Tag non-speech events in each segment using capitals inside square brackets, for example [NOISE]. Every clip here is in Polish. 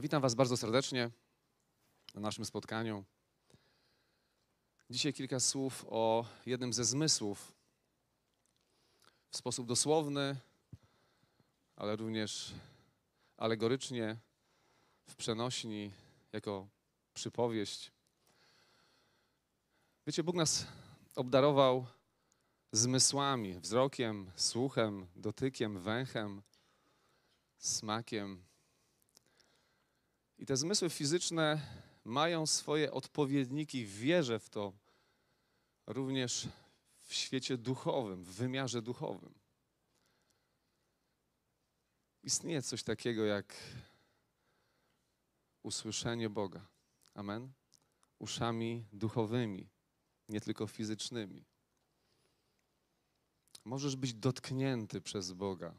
Witam Was bardzo serdecznie na naszym spotkaniu. Dzisiaj kilka słów o jednym ze zmysłów. W sposób dosłowny, ale również alegorycznie, w przenośni, jako przypowieść. Wiecie, Bóg nas obdarował zmysłami, wzrokiem, słuchem, dotykiem, węchem, smakiem. I te zmysły fizyczne mają swoje odpowiedniki w wierze w to, również w świecie duchowym, w wymiarze duchowym. Istnieje coś takiego jak usłyszenie Boga. Amen. Uszami duchowymi, nie tylko fizycznymi. Możesz być dotknięty przez Boga.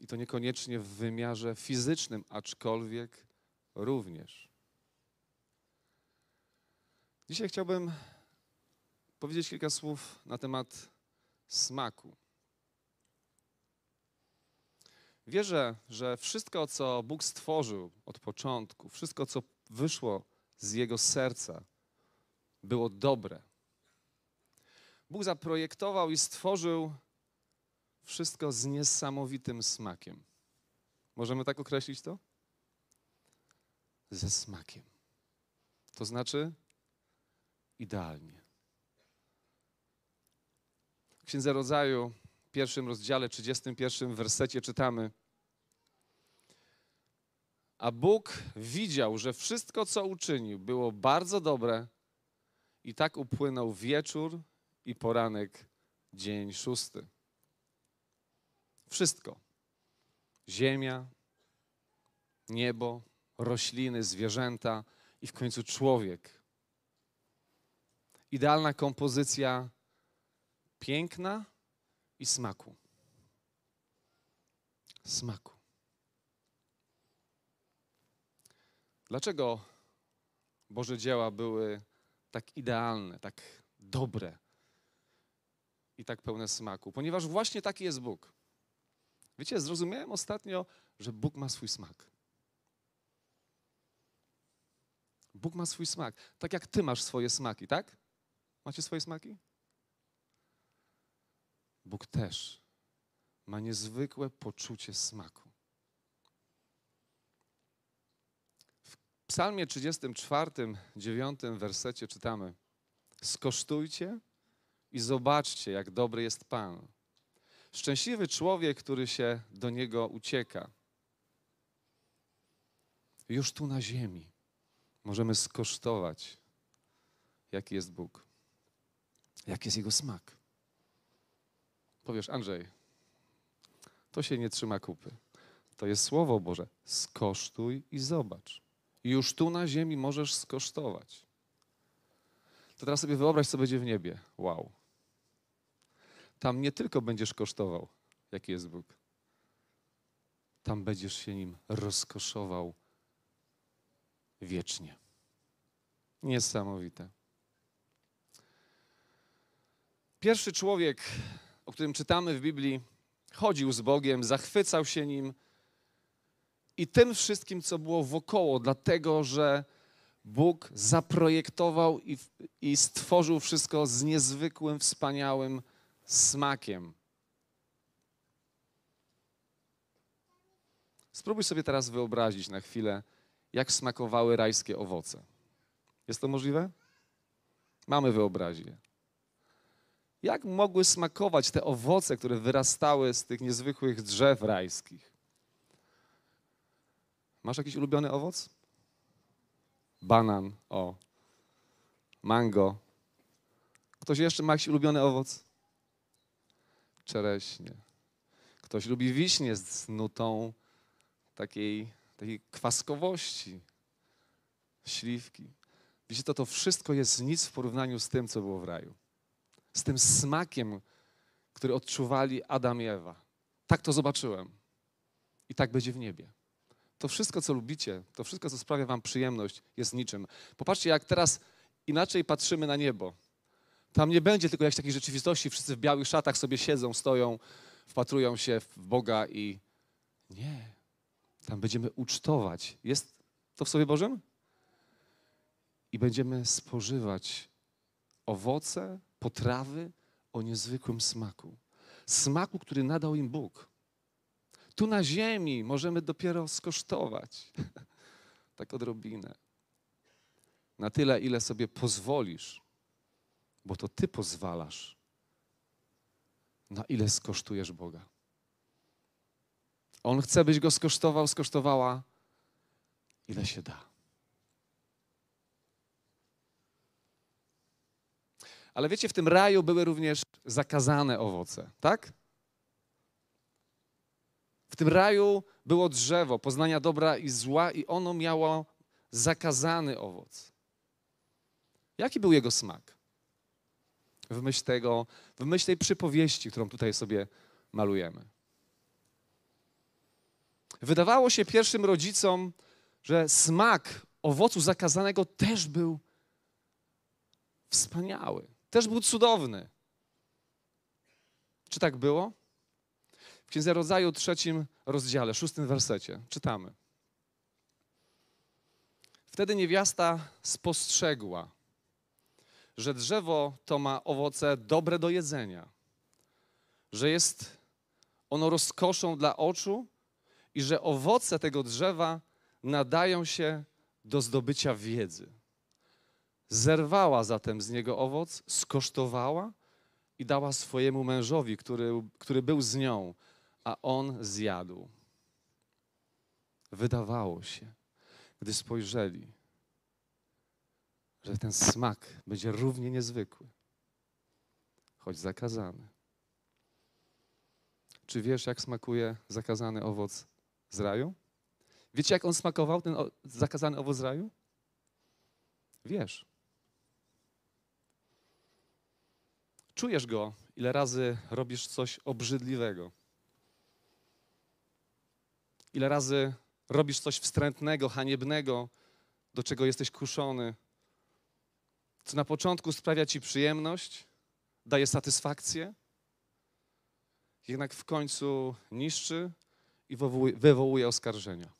I to niekoniecznie w wymiarze fizycznym, aczkolwiek również. Dzisiaj chciałbym powiedzieć kilka słów na temat smaku. Wierzę, że wszystko, co Bóg stworzył od początku, wszystko, co wyszło z Jego serca, było dobre. Bóg zaprojektował i stworzył wszystko z niesamowitym smakiem. Możemy tak określić to? Ze smakiem. To znaczy idealnie. W Księdze Rodzaju, pierwszym rozdziale, 31 wersecie czytamy A Bóg widział, że wszystko, co uczynił, było bardzo dobre i tak upłynął wieczór i poranek, dzień szósty. Wszystko. Ziemia, niebo, rośliny, zwierzęta i w końcu człowiek. Idealna kompozycja piękna i smaku. Smaku. Dlaczego Boże dzieła były tak idealne, tak dobre i tak pełne smaku? Ponieważ właśnie taki jest Bóg. Wiecie, zrozumiałem ostatnio, że Bóg ma swój smak. Bóg ma swój smak. Tak jak ty masz swoje smaki, tak? Macie swoje smaki? Bóg też ma niezwykłe poczucie smaku. W Psalmie 34, 9 wersecie czytamy: Skosztujcie i zobaczcie, jak dobry jest Pan. Szczęśliwy człowiek, który się do niego ucieka. Już tu na ziemi możemy skosztować, jaki jest Bóg, jaki jest Jego smak. Powiesz, Andrzej, to się nie trzyma kupy. To jest Słowo Boże. Skosztuj i zobacz. Już tu na ziemi możesz skosztować. To teraz sobie wyobraź, co będzie w niebie. Wow. Tam nie tylko będziesz kosztował, jaki jest Bóg. Tam będziesz się nim rozkoszował wiecznie. Niesamowite. Pierwszy człowiek, o którym czytamy w Biblii, chodził z Bogiem, zachwycał się nim i tym wszystkim, co było wokoło, dlatego że Bóg zaprojektował i, i stworzył wszystko z niezwykłym, wspaniałym smakiem. Spróbuj sobie teraz wyobrazić na chwilę, jak smakowały rajskie owoce. Jest to możliwe? Mamy wyobraźnię. Jak mogły smakować te owoce, które wyrastały z tych niezwykłych drzew rajskich? Masz jakiś ulubiony owoc? Banan, o. Mango. Ktoś jeszcze ma jakiś ulubiony owoc? Czereśnie. Ktoś lubi wiśnie z nutą takiej, takiej kwaskowości, śliwki. Wiecie, to to wszystko jest nic w porównaniu z tym, co było w raju. Z tym smakiem, który odczuwali Adam i Ewa. Tak to zobaczyłem. I tak będzie w niebie. To wszystko, co lubicie, to wszystko, co sprawia wam przyjemność, jest niczym. Popatrzcie, jak teraz inaczej patrzymy na niebo. Tam nie będzie tylko jakiejś takiej rzeczywistości, wszyscy w białych szatach sobie siedzą, stoją, wpatrują się w Boga i nie. Tam będziemy ucztować. Jest to w Słowie Bożym? I będziemy spożywać owoce, potrawy o niezwykłym smaku. Smaku, który nadał im Bóg. Tu na ziemi możemy dopiero skosztować. [LAUGHS] tak odrobinę. Na tyle, ile sobie pozwolisz, bo to Ty pozwalasz, na ile skosztujesz Boga. On chce, byś go skosztował, skosztowała, ile się da. Ale wiecie, w tym raju były również zakazane owoce, tak? W tym raju było drzewo poznania dobra i zła, i ono miało zakazany owoc. Jaki był jego smak? W myśl tego, w myśl tej przypowieści, którą tutaj sobie malujemy. Wydawało się pierwszym rodzicom, że smak owocu zakazanego też był wspaniały, też był cudowny. Czy tak było? W Księdze Rodzaju, trzecim rozdziale, szóstym wersecie, czytamy. Wtedy niewiasta spostrzegła, że drzewo to ma owoce dobre do jedzenia, że jest ono rozkoszą dla oczu i że owoce tego drzewa nadają się do zdobycia wiedzy. Zerwała zatem z niego owoc, skosztowała i dała swojemu mężowi, który, który był z nią, a on zjadł. Wydawało się, gdy spojrzeli, że ten smak będzie równie niezwykły, choć zakazany. Czy wiesz, jak smakuje zakazany owoc z raju? Wiecie, jak on smakował, ten zakazany owoc z raju? Wiesz. Czujesz go, ile razy robisz coś obrzydliwego. Ile razy robisz coś wstrętnego, haniebnego, do czego jesteś kuszony, co na początku sprawia ci przyjemność, daje satysfakcję, jednak w końcu niszczy i wywołuje oskarżenia.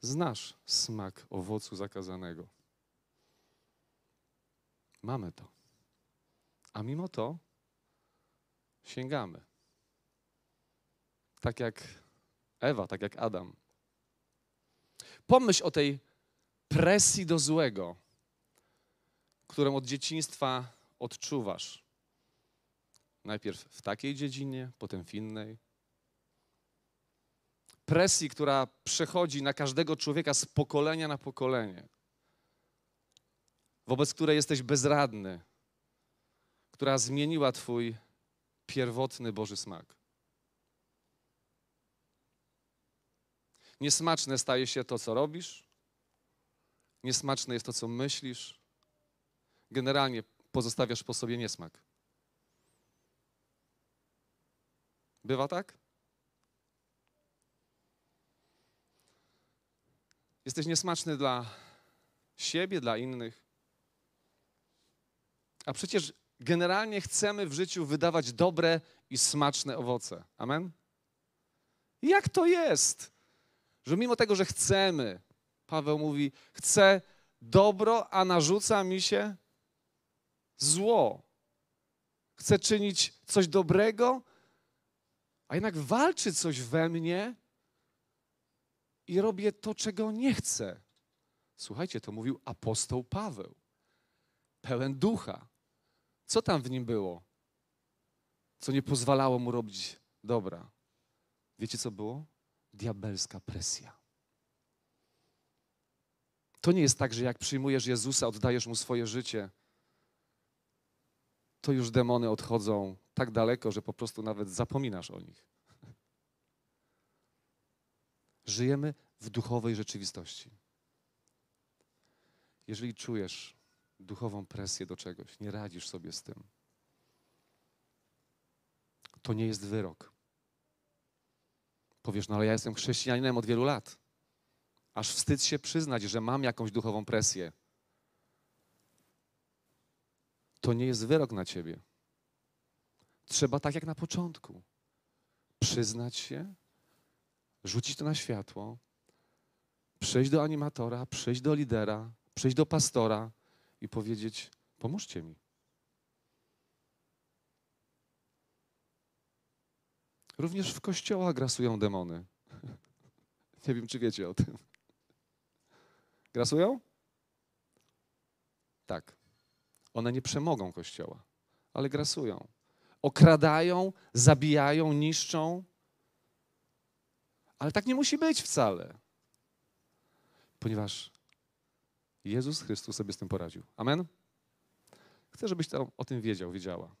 Znasz smak owocu zakazanego. Mamy to. A mimo to sięgamy. Tak jak Ewa, tak jak Adam. Pomyśl o tej presji do złego, którą od dzieciństwa odczuwasz. Najpierw w takiej dziedzinie, potem w innej. Presji, która przechodzi na każdego człowieka z pokolenia na pokolenie, wobec której jesteś bezradny, która zmieniła Twój pierwotny Boży smak. Niesmaczne staje się to, co robisz, niesmaczne jest to, co myślisz. Generalnie pozostawiasz po sobie niesmak. Bywa tak? Jesteś niesmaczny dla siebie, dla innych. A przecież generalnie chcemy w życiu wydawać dobre i smaczne owoce. Amen? Jak to jest, że mimo tego, że chcemy, Paweł mówi, chcę dobro, a narzuca mi się zło. Chcę czynić coś dobrego, a jednak walczy coś we mnie i robię to, czego nie chcę. Słuchajcie, to mówił apostoł Paweł, pełen ducha. Co tam w nim było, co nie pozwalało mu robić dobra? Wiecie, co było? Diabelska presja. To nie jest tak, że jak przyjmujesz Jezusa, oddajesz mu swoje życie, to już demony odchodzą tak daleko, że po prostu nawet zapominasz o nich. Żyjemy w duchowej rzeczywistości. Jeżeli czujesz duchową presję do czegoś, nie radzisz sobie z tym, to nie jest wyrok. Powiesz, no ale ja jestem chrześcijaninem od wielu lat. Aż wstyd się przyznać, że mam jakąś duchową presję. To nie jest wyrok na ciebie. Trzeba tak jak na początku przyznać się, rzucić to na światło, przyjść do animatora, przyjść do lidera, przyjść do pastora i powiedzieć: Pomóżcie mi. Również w kościołach grasują demony. [LAUGHS] Nie wiem, czy wiecie o tym. Grasują? Tak. One nie przemogą kościoła, ale grasują. Okradają, zabijają, niszczą. Ale tak nie musi być wcale. Ponieważ Jezus Chrystus sobie z tym poradził. Amen? Chcę, żebyś to, o tym wiedział, wiedziała.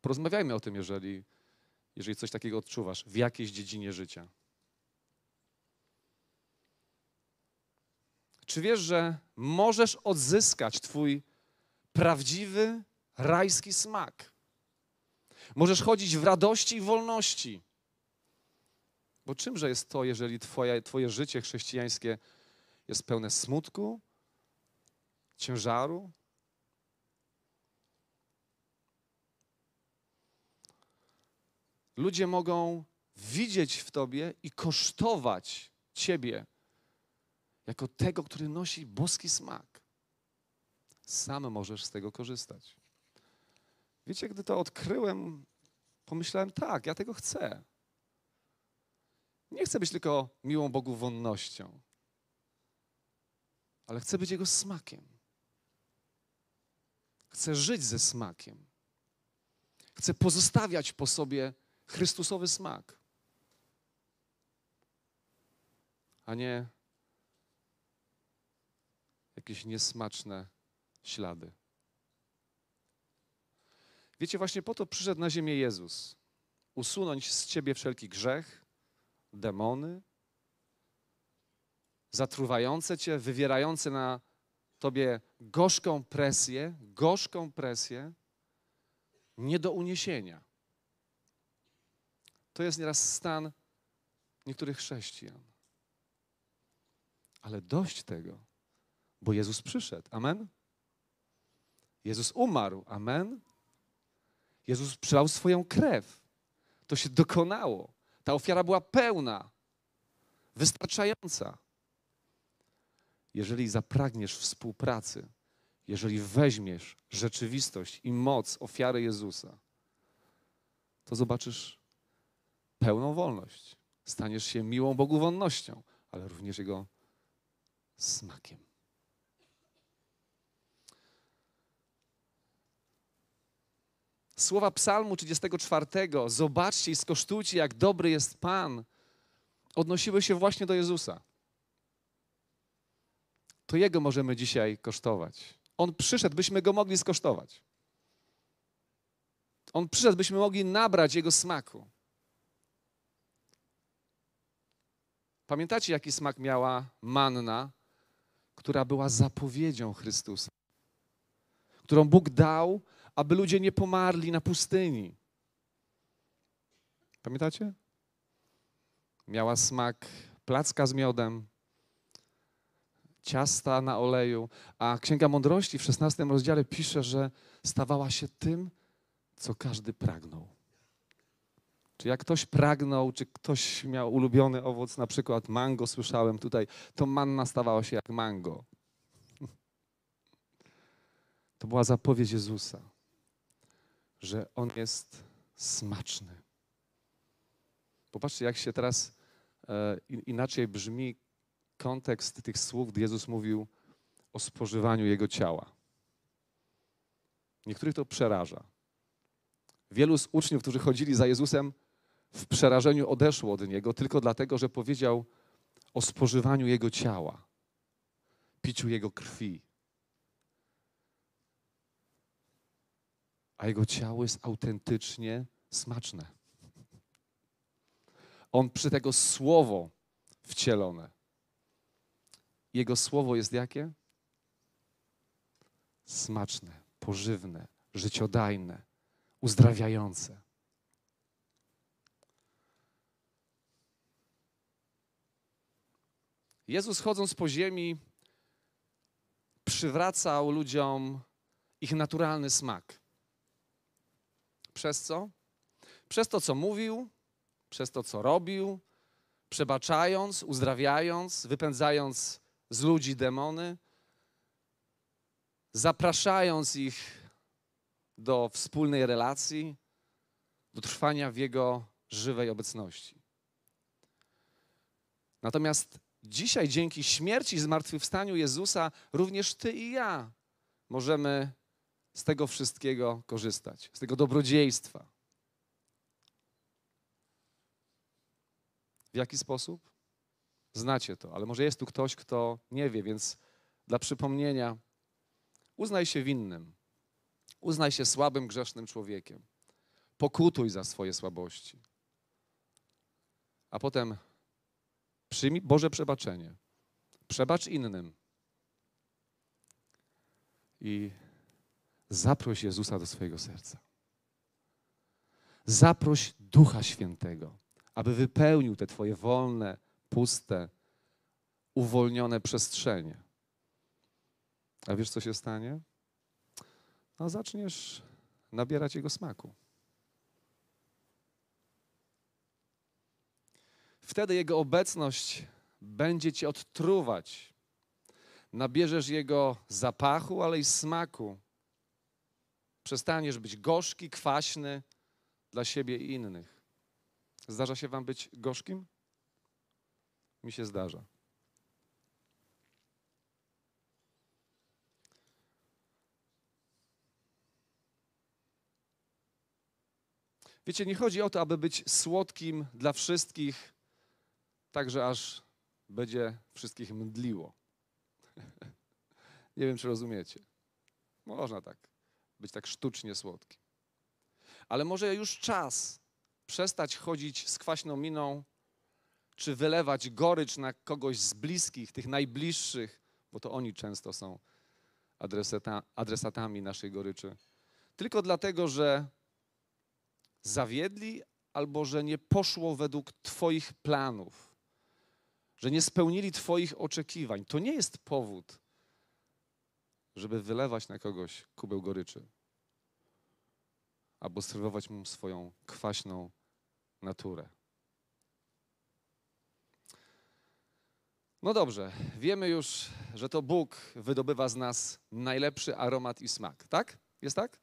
Porozmawiajmy o tym, jeżeli, jeżeli coś takiego odczuwasz w jakiejś dziedzinie życia. Czy wiesz, że możesz odzyskać Twój prawdziwy, rajski smak? Możesz chodzić w radości i wolności. Bo czymże jest to, jeżeli twoje, twoje życie chrześcijańskie jest pełne smutku, ciężaru? Ludzie mogą widzieć w Tobie i kosztować Ciebie jako tego, który nosi boski smak. Sam możesz z tego korzystać. Wiecie, gdy to odkryłem, pomyślałem, tak, ja tego chcę. Nie chcę być tylko miłą Bogu wonnością, ale chcę być Jego smakiem. Chcę żyć ze smakiem. Chcę pozostawiać po sobie Chrystusowy smak, a nie jakieś niesmaczne ślady. Wiecie, właśnie po to przyszedł na ziemię Jezus. Usunąć z ciebie wszelki grzech, demony, zatruwające cię, wywierające na tobie gorzką presję, gorzką presję, nie do uniesienia. To jest nieraz stan niektórych chrześcijan. Ale dość tego, bo Jezus przyszedł. Amen? Jezus umarł. Amen? Jezus przelał swoją krew. To się dokonało. Ta ofiara była pełna, wystarczająca. Jeżeli zapragniesz współpracy, jeżeli weźmiesz rzeczywistość i moc ofiary Jezusa, to zobaczysz pełną wolność. Staniesz się miłą Bogu wonnością, ale również Jego smakiem. Słowa Psalmu 34, zobaczcie i skosztujcie, jak dobry jest Pan, odnosiły się właśnie do Jezusa. To Jego możemy dzisiaj kosztować. On przyszedł, byśmy Go mogli skosztować. On przyszedł, byśmy mogli nabrać Jego smaku. Pamiętacie, jaki smak miała manna, która była zapowiedzią Chrystusa, którą Bóg dał, aby ludzie nie pomarli na pustyni. Pamiętacie? Miała smak placka z miodem, ciasta na oleju, a Księga Mądrości w XVI rozdziale pisze, że stawała się tym, co każdy pragnął. Czy jak ktoś pragnął, czy ktoś miał ulubiony owoc, na przykład mango, słyszałem tutaj, to manna stawała się jak mango. [LAUGHS] To była zapowiedź Jezusa, że On jest smaczny. Popatrzcie, jak się teraz e, inaczej brzmi kontekst tych słów, gdy Jezus mówił o spożywaniu Jego ciała. Niektórych to przeraża. Wielu z uczniów, którzy chodzili za Jezusem, w przerażeniu odeszło od niego tylko dlatego, że powiedział o spożywaniu jego ciała, piciu jego krwi. A jego ciało jest autentycznie smaczne. On przy tego słowo wcielone. Jego słowo jest jakie? Smaczne, pożywne, życiodajne, uzdrawiające. Jezus chodząc po ziemi przywracał ludziom ich naturalny smak. Przez co? Przez to, co mówił, przez to, co robił, przebaczając, uzdrawiając, wypędzając z ludzi demony, zapraszając ich do wspólnej relacji, do trwania w Jego żywej obecności. Natomiast dzisiaj, dzięki śmierci i zmartwychwstaniu Jezusa, również Ty i ja możemy z tego wszystkiego korzystać, z tego dobrodziejstwa. W jaki sposób? Znacie to, ale może jest tu ktoś, kto nie wie, więc dla przypomnienia, uznaj się winnym, uznaj się słabym, grzesznym człowiekiem, pokutuj za swoje słabości, a potem przyjmij Boże przebaczenie, przebacz innym i zaproś Jezusa do swojego serca. Zaproś Ducha Świętego, aby wypełnił te Twoje wolne, puste, uwolnione przestrzenie. A wiesz, co się stanie? No, zaczniesz nabierać Jego smaku. Wtedy Jego obecność będzie Cię odtruwać. Nabierzesz Jego zapachu, ale i smaku. Przestaniesz być gorzki, kwaśny dla siebie i innych. Zdarza się Wam być gorzkim? Mi się zdarza. Wiecie, nie chodzi o to, aby być słodkim dla wszystkich, tak że aż będzie wszystkich mdliło. [LAUGHS] nie wiem, czy rozumiecie. Można tak, być tak sztucznie słodkim. Ale może już czas przestać chodzić z kwaśną miną, czy wylewać gorycz na kogoś z bliskich, tych najbliższych, bo to oni często są adresata, adresatami naszej goryczy. Tylko dlatego, że zawiedli albo że nie poszło według Twoich planów, że nie spełnili Twoich oczekiwań. To nie jest powód, żeby wylewać na kogoś kubeł goryczy albo serwować mu swoją kwaśną naturę. No dobrze, wiemy już, że to Bóg wydobywa z nas najlepszy aromat i smak, tak? Jest tak?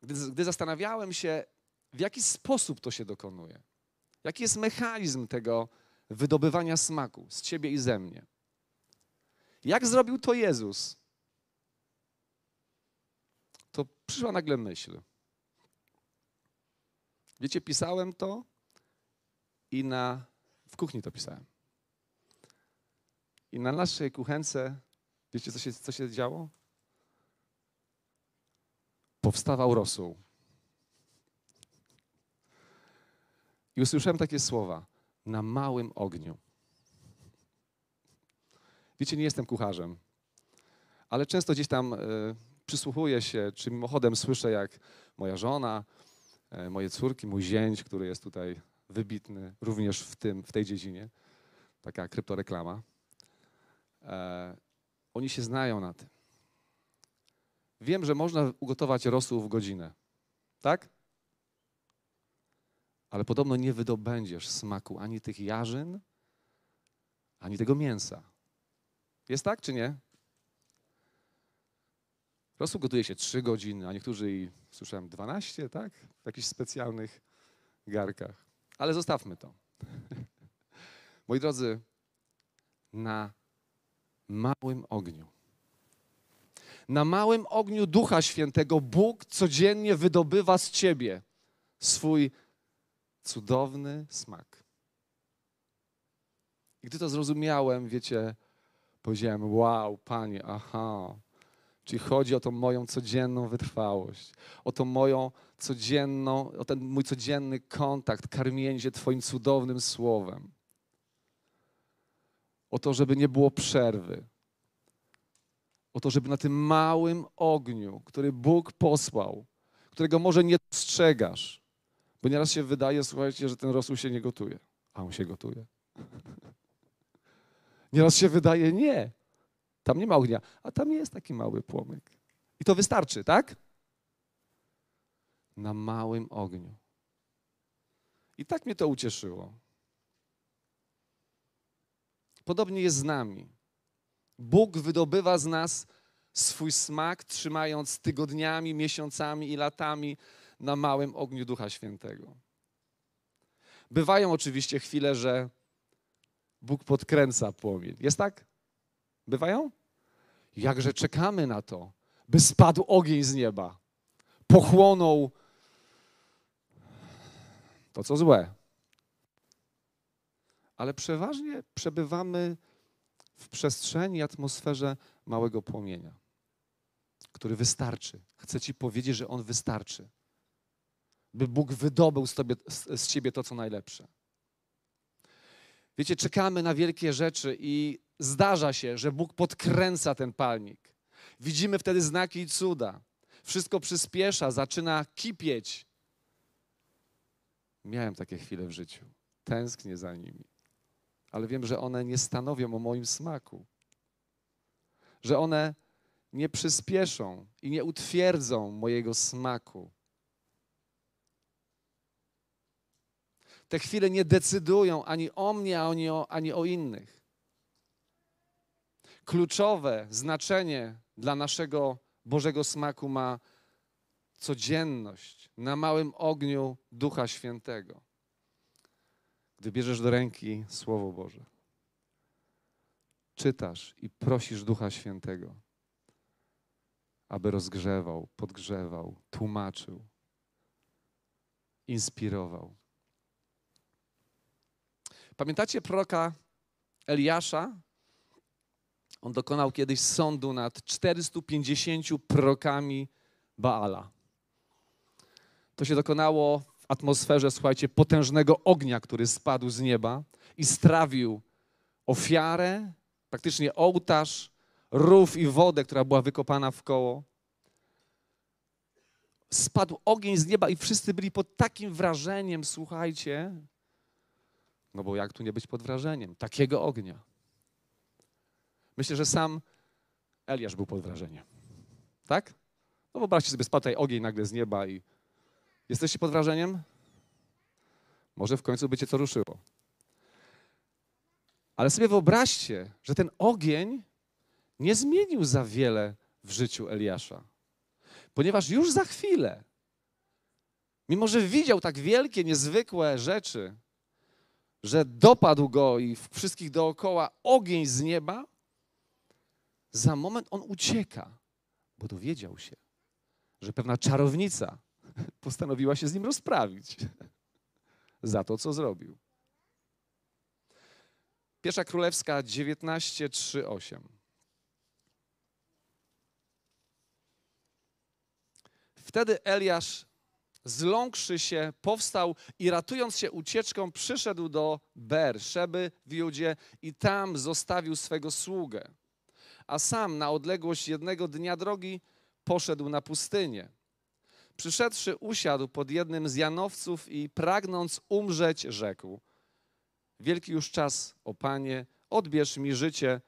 Gdy, gdy zastanawiałem się, w jaki sposób to się dokonuje, jaki jest mechanizm tego wydobywania smaku z ciebie i ze mnie, jak zrobił to Jezus, to przyszła nagle myśl. Wiecie, pisałem to i na, w kuchni to pisałem. I na naszej kuchence, wiecie, co się, co się działo? Powstawał rosół. I usłyszałem takie słowa: na małym ogniu. Wiecie, nie jestem kucharzem, ale często gdzieś tam y, przysłuchuję się, czy mimochodem słyszę, jak moja żona, y, moje córki, mój zięć, który jest tutaj wybitny również w, tym, w tej dziedzinie, taka kryptoreklama, y, oni się znają na tym. Wiem, że można ugotować rosół w godzinę, tak? Ale podobno nie wydobędziesz smaku ani tych jarzyn, ani tego mięsa. Jest tak, czy nie? Rosół gotuje się 3 godziny, a niektórzy i słyszałem 12, tak? W jakichś specjalnych garkach. Ale zostawmy to. [LAUGHS] Moi drodzy, na małym ogniu, na małym ogniu Ducha Świętego Bóg codziennie wydobywa z ciebie swój cudowny smak. I gdy to zrozumiałem, wiecie, Powiedziałem, wow, Panie, aha. Czyli chodzi o tą moją codzienną wytrwałość, o tą moją codzienną, o ten mój codzienny kontakt, karmienie się Twoim cudownym słowem. O to, żeby nie było przerwy. O to, żeby na tym małym ogniu, który Bóg posłał, którego może nie dostrzegasz, bo nieraz się wydaje, słuchajcie, że ten rosół się nie gotuje, a on się gotuje. [LAUGHS] Nieraz się wydaje, nie, tam nie ma ognia, a tam jest taki mały płomyk. I to wystarczy, tak? na małym ogniu. I tak mnie to ucieszyło. Podobnie jest z nami. Bóg wydobywa z nas swój smak, trzymając tygodniami, miesiącami i latami na małym ogniu Ducha Świętego. Bywają oczywiście chwile, że Bóg podkręca płomień. Jest tak? Bywają? Jakże czekamy na to, by spadł ogień z nieba, pochłonął to, co złe. Ale przeważnie przebywamy w przestrzeni, atmosferze małego płomienia, który wystarczy. Chcę Ci powiedzieć, że on wystarczy, by Bóg wydobył z, tobie, z, z Ciebie to, co najlepsze. Wiecie, czekamy na wielkie rzeczy i zdarza się, że Bóg podkręca ten palnik. Widzimy wtedy znaki i cuda. Wszystko przyspiesza, zaczyna kipieć. Miałem takie chwile w życiu. Tęsknię za nimi. Ale wiem, że one nie stanowią o moim smaku. Że one nie przyspieszą i nie utwierdzą mojego smaku. Te chwile nie decydują ani o mnie, ani o, ani o innych. Kluczowe znaczenie dla naszego Bożego smaku ma codzienność na małym ogniu Ducha Świętego. Gdy bierzesz do ręki Słowo Boże, czytasz i prosisz Ducha Świętego, aby rozgrzewał, podgrzewał, tłumaczył, inspirował. Pamiętacie proroka Eliasza? On dokonał kiedyś sądu nad 450 prorokami Baala. To się dokonało w atmosferze, słuchajcie, potężnego ognia, który spadł z nieba i strawił ofiarę, praktycznie ołtarz, rów i wodę, która była wykopana w koło. Spadł ogień z nieba i wszyscy byli pod takim wrażeniem, słuchajcie, no bo jak tu nie być pod wrażeniem takiego ognia? Myślę, że sam Eliasz był pod wrażeniem. Tak? No wyobraźcie sobie, spadł tutaj ogień nagle z nieba i jesteście pod wrażeniem? Może w końcu by cię co ruszyło. Ale sobie wyobraźcie, że ten ogień nie zmienił za wiele w życiu Eliasza. Ponieważ już za chwilę, mimo że widział tak wielkie, niezwykłe rzeczy, że dopadł go i wszystkich dookoła ogień z nieba, za moment on ucieka, bo dowiedział się, że pewna czarownica [LAUGHS] postanowiła się z nim rozprawić [LAUGHS] za to, co zrobił. Pierwsza Królewska 19, 3, 8. Wtedy Eliasz, zląkszy się, powstał i ratując się ucieczką, przyszedł do Ber, Szeby w Judzie i tam zostawił swego sługę a sam na odległość jednego dnia drogi poszedł na pustynię. Przyszedłszy, usiadł pod jednym z Janowców i pragnąc umrzeć, rzekł: Wielki już czas, o panie, odbierz mi życie,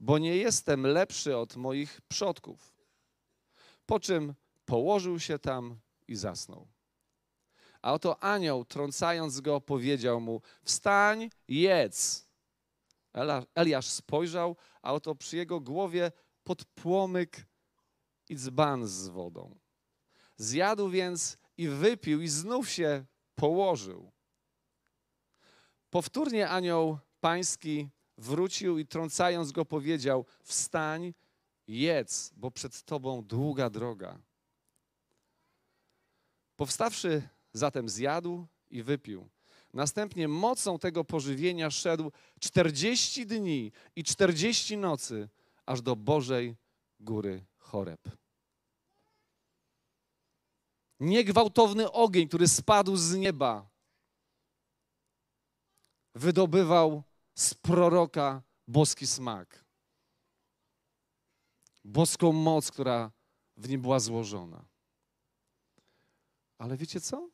bo nie jestem lepszy od moich przodków. Po czym położył się tam i zasnął. A oto anioł, trącając go, powiedział mu: Wstań, jedz. Eliasz spojrzał, a oto przy jego głowie podpłomyk i dzban z wodą. Zjadł więc i wypił i znów się położył. Powtórnie anioł pański wrócił i trącając go powiedział: Wstań, jedz, bo przed tobą długa droga. Powstawszy zatem zjadł i wypił. Następnie mocą tego pożywienia szedł 40 dni i 40 nocy, aż do Bożej Góry Choreb. Niegwałtowny ogień, który spadł z nieba, wydobywał z proroka boski smak. Boską moc, która w nim była złożona. Ale wiecie co?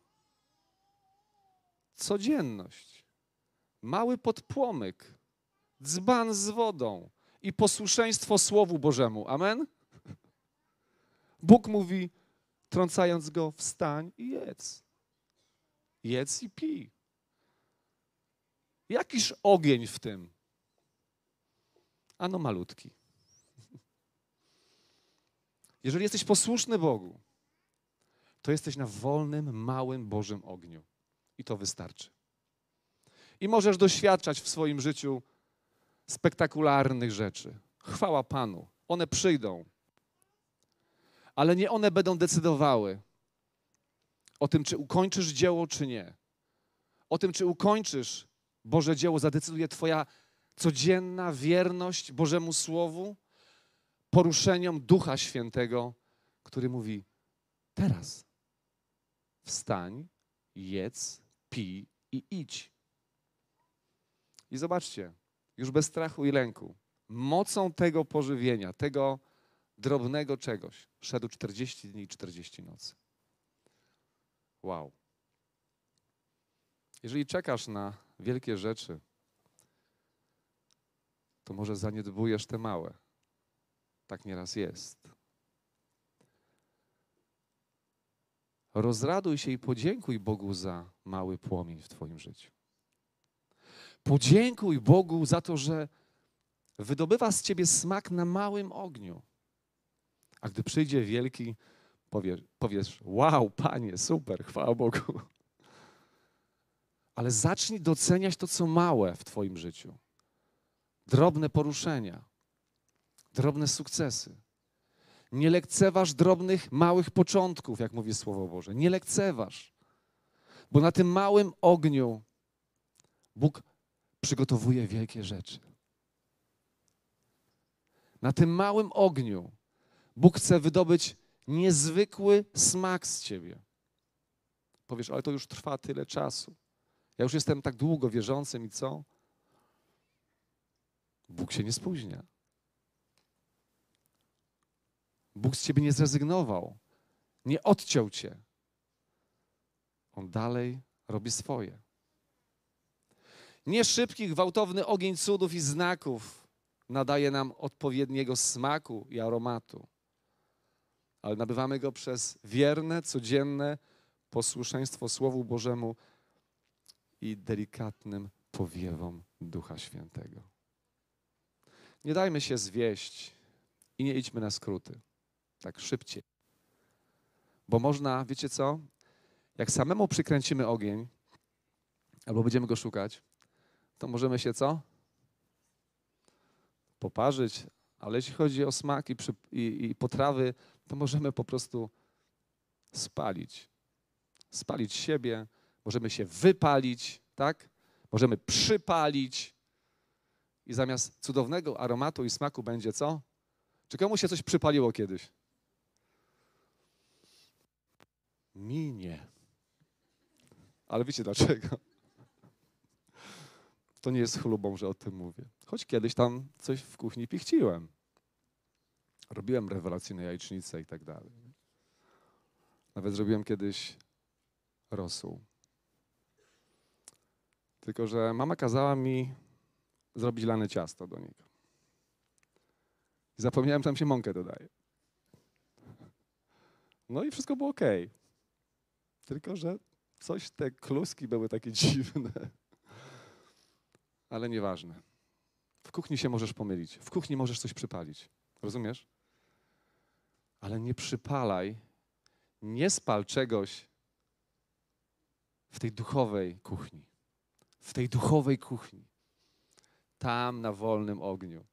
codzienność. Mały podpłomyk, dzban z wodą i posłuszeństwo Słowu Bożemu. Amen? Bóg mówi: wtrącając go, wstań i jedz. Jedz i pij. Jakiż ogień w tym? Ano malutki. Jeżeli jesteś posłuszny Bogu, to jesteś na wolnym, małym Bożym ogniu. I to wystarczy. I możesz doświadczać w swoim życiu spektakularnych rzeczy. Chwała Panu. One przyjdą. Ale nie one będą decydowały o tym, czy ukończysz dzieło, czy nie. O tym, czy ukończysz Boże dzieło, zadecyduje Twoja codzienna wierność Bożemu Słowu, poruszeniom Ducha Świętego, który mówi: Teraz wstań, jedz, pij i idź. I zobaczcie, już bez strachu i lęku, mocą tego pożywienia, tego drobnego czegoś, szedł 40 dni i 40 nocy. Wow. Jeżeli czekasz na wielkie rzeczy, to może zaniedbujesz te małe. Tak nieraz jest. Rozraduj się i podziękuj Bogu za mały płomień w Twoim życiu. Podziękuj Bogu za to, że wydobywa z Ciebie smak na małym ogniu. A gdy przyjdzie wielki, powiesz, powiesz wow, Panie, super, chwała Bogu. Ale zacznij doceniać to, co małe w Twoim życiu. Drobne poruszenia, drobne sukcesy. Nie lekceważ drobnych, małych początków, jak mówi Słowo Boże. Nie lekceważ. Bo na tym małym ogniu Bóg przygotowuje wielkie rzeczy. Na tym małym ogniu Bóg chce wydobyć niezwykły smak z ciebie. Powiesz, ale to już trwa tyle czasu. Ja już jestem tak długo wierzącym i co? Bóg się nie spóźnia. Bóg z ciebie nie zrezygnował, nie odciął cię. On dalej robi swoje. Nie szybki, gwałtowny ogień cudów i znaków nadaje nam odpowiedniego smaku i aromatu, ale nabywamy go przez wierne, codzienne posłuszeństwo Słowu Bożemu i delikatnym powiewom Ducha Świętego. Nie dajmy się zwieść i nie idźmy na skróty tak szybciej. Bo można, wiecie co? Jak samemu przykręcimy ogień, albo będziemy go szukać, to możemy się co? Poparzyć, ale jeśli chodzi o smak i, przy, i, i potrawy, to możemy po prostu spalić. Spalić siebie, możemy się wypalić, tak? Możemy przypalić i zamiast cudownego aromatu i smaku będzie co? Czy komuś się coś przypaliło kiedyś? Minie. Ale wiecie dlaczego? To nie jest chlubą, że o tym mówię. Choć kiedyś tam coś w kuchni pichciłem. Robiłem rewelacyjne jajecznice i tak dalej. Nawet zrobiłem kiedyś rosół. Tylko, że mama kazała mi zrobić lane ciasto do niego. I zapomniałem, tam się mąkę dodaje. No i wszystko było ok. Tylko, że coś te kluski były takie [LAUGHS] dziwne. Ale nieważne. W kuchni się możesz pomylić. W kuchni możesz coś przypalić. Rozumiesz? Ale nie przypalaj, nie spal czegoś w tej duchowej kuchni. W tej duchowej kuchni. Tam na wolnym ogniu.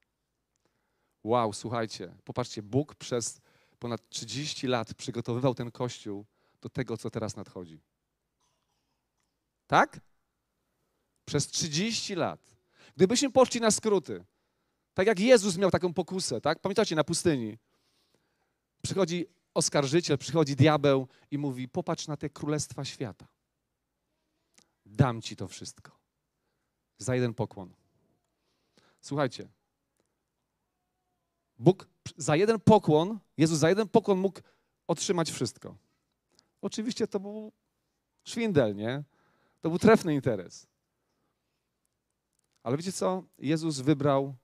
Wow, słuchajcie, popatrzcie, Bóg przez ponad 30 lat przygotowywał ten kościół do tego, co teraz nadchodzi. Tak? Przez 30 lat. Gdybyśmy poszli na skróty, tak jak Jezus miał taką pokusę, tak? Pamiętacie, na pustyni. Przychodzi oskarżyciel, przychodzi diabeł i mówi: Popatrz na te królestwa świata. Dam ci to wszystko. Za jeden pokłon. Słuchajcie. Bóg za jeden pokłon, Jezus za jeden pokłon mógł otrzymać wszystko. Oczywiście to był szwindel, nie? To był trefny interes. Ale wiecie co? Jezus wybrał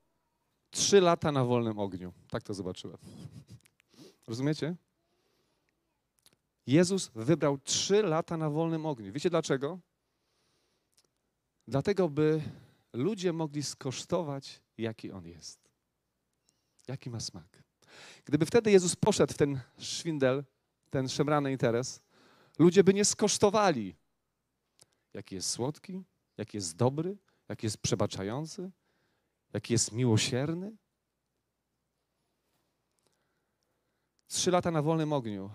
trzy lata na wolnym ogniu. Tak to zobaczyłem. [LAUGHS] Rozumiecie? Jezus wybrał trzy lata na wolnym ogniu. Wiecie dlaczego? Dlatego, by ludzie mogli skosztować, jaki On jest. Jaki ma smak. Gdyby wtedy Jezus poszedł w ten szwindel, ten szemrany interes, ludzie by nie skosztowali, jaki jest słodki, jaki jest dobry, jaki jest przebaczający, jaki jest miłosierny. Trzy lata na wolnym ogniu,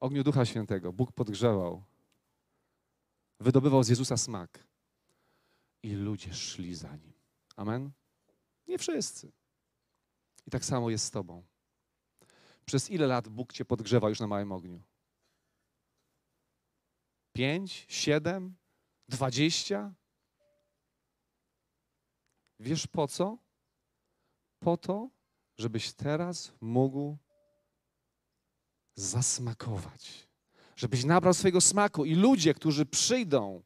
ogniu Ducha Świętego, Bóg podgrzewał, wydobywał z Jezusa smak i ludzie szli za Nim. Amen? Nie wszyscy. I tak samo jest z Tobą. Przez ile lat Bóg Cię podgrzewa już na małym ogniu? Pięć, siedem, dwadzieścia? Wiesz po co? Po to, żebyś teraz mógł zasmakować. Żebyś nabrał swojego smaku i ludzie, którzy przyjdą,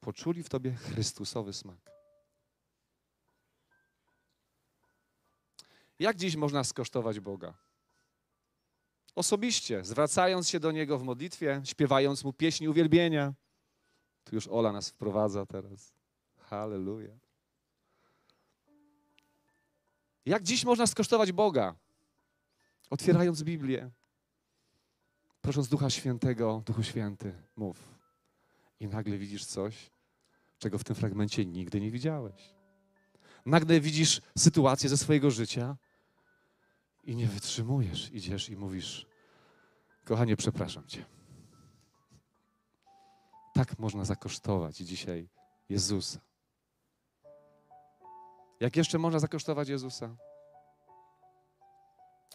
poczuli w tobie Chrystusowy smak. Jak dziś można skosztować Boga? Osobiście, zwracając się do Niego w modlitwie, śpiewając Mu pieśni uwielbienia. Tu już Ola nas wprowadza teraz. Halleluja. Jak dziś można skosztować Boga? Otwierając Biblię, prosząc Ducha Świętego, Duchu Święty, mów. I nagle widzisz coś, czego w tym fragmencie nigdy nie widziałeś. Nagle widzisz sytuację ze swojego życia i nie wytrzymujesz. Idziesz i mówisz: Kochanie, przepraszam Cię. Tak można zakosztować dzisiaj Jezusa. Jak jeszcze można zakosztować Jezusa?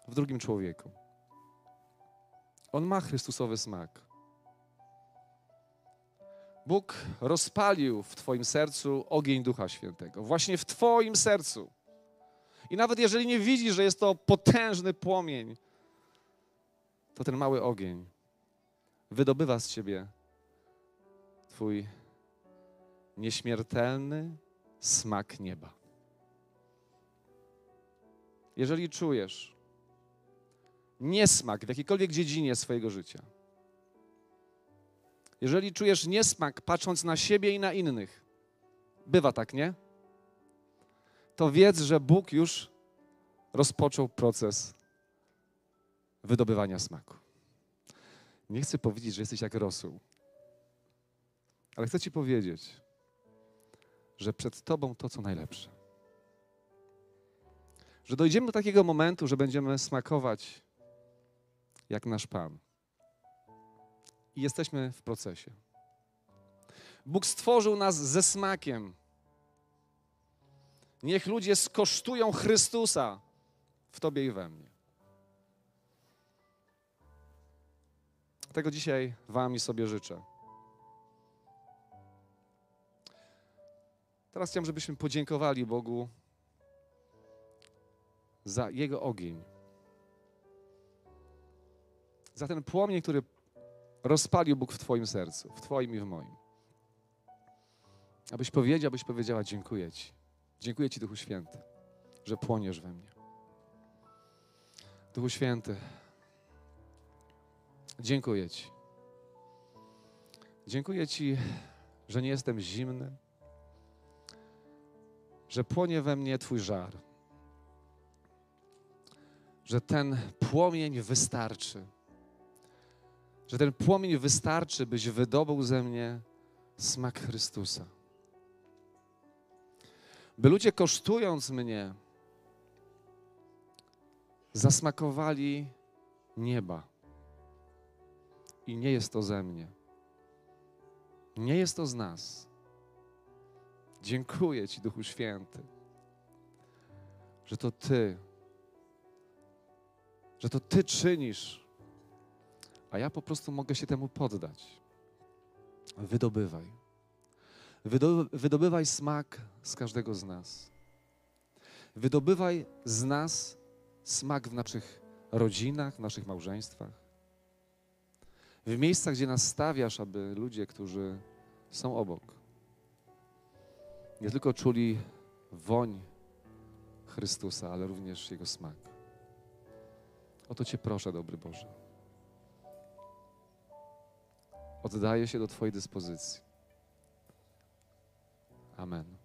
W drugim człowieku. On ma Chrystusowy smak. Bóg rozpalił w Twoim sercu ogień Ducha Świętego. Właśnie w Twoim sercu. I nawet jeżeli nie widzisz, że jest to potężny płomień, to ten mały ogień wydobywa z Ciebie Twój nieśmiertelny smak nieba. Jeżeli czujesz niesmak w jakiejkolwiek dziedzinie swojego życia, jeżeli czujesz niesmak patrząc na siebie i na innych, bywa tak, nie? To wiedz, że Bóg już rozpoczął proces wydobywania smaku. Nie chcę powiedzieć, że jesteś jak rosół, ale chcę Ci powiedzieć, że przed Tobą to, co najlepsze. Że dojdziemy do takiego momentu, że będziemy smakować jak nasz Pan i jesteśmy w procesie. Bóg stworzył nas ze smakiem. Niech ludzie skosztują Chrystusa w Tobie i we mnie. Tego dzisiaj Wam i sobie życzę. Teraz chciałem, żebyśmy podziękowali Bogu za Jego ogień. Za ten płomień, który rozpalił Bóg w Twoim sercu, w Twoim i w moim. Abyś powiedział, abyś powiedziała: Dziękuję Ci. Dziękuję Ci, Duchu Święty, że płoniesz we mnie. Duchu Święty, dziękuję Ci. Dziękuję Ci, że nie jestem zimny, że płonie we mnie Twój żar, że ten płomień wystarczy że ten płomień wystarczy, byś wydobył ze mnie smak Chrystusa. By ludzie kosztując mnie, zasmakowali nieba. I nie jest to ze mnie. Nie jest to z nas. Dziękuję Ci, Duchu Święty, że to Ty, że to Ty czynisz a ja po prostu mogę się temu poddać. Wydobywaj. Wydobywaj smak z każdego z nas. Wydobywaj z nas smak w naszych rodzinach, w naszych małżeństwach. W miejscach, gdzie nas stawiasz, aby ludzie, którzy są obok, nie tylko czuli woń Chrystusa, ale również Jego smak. O to Cię proszę, dobry Boże. Oddaję się do Twojej dyspozycji. Amen.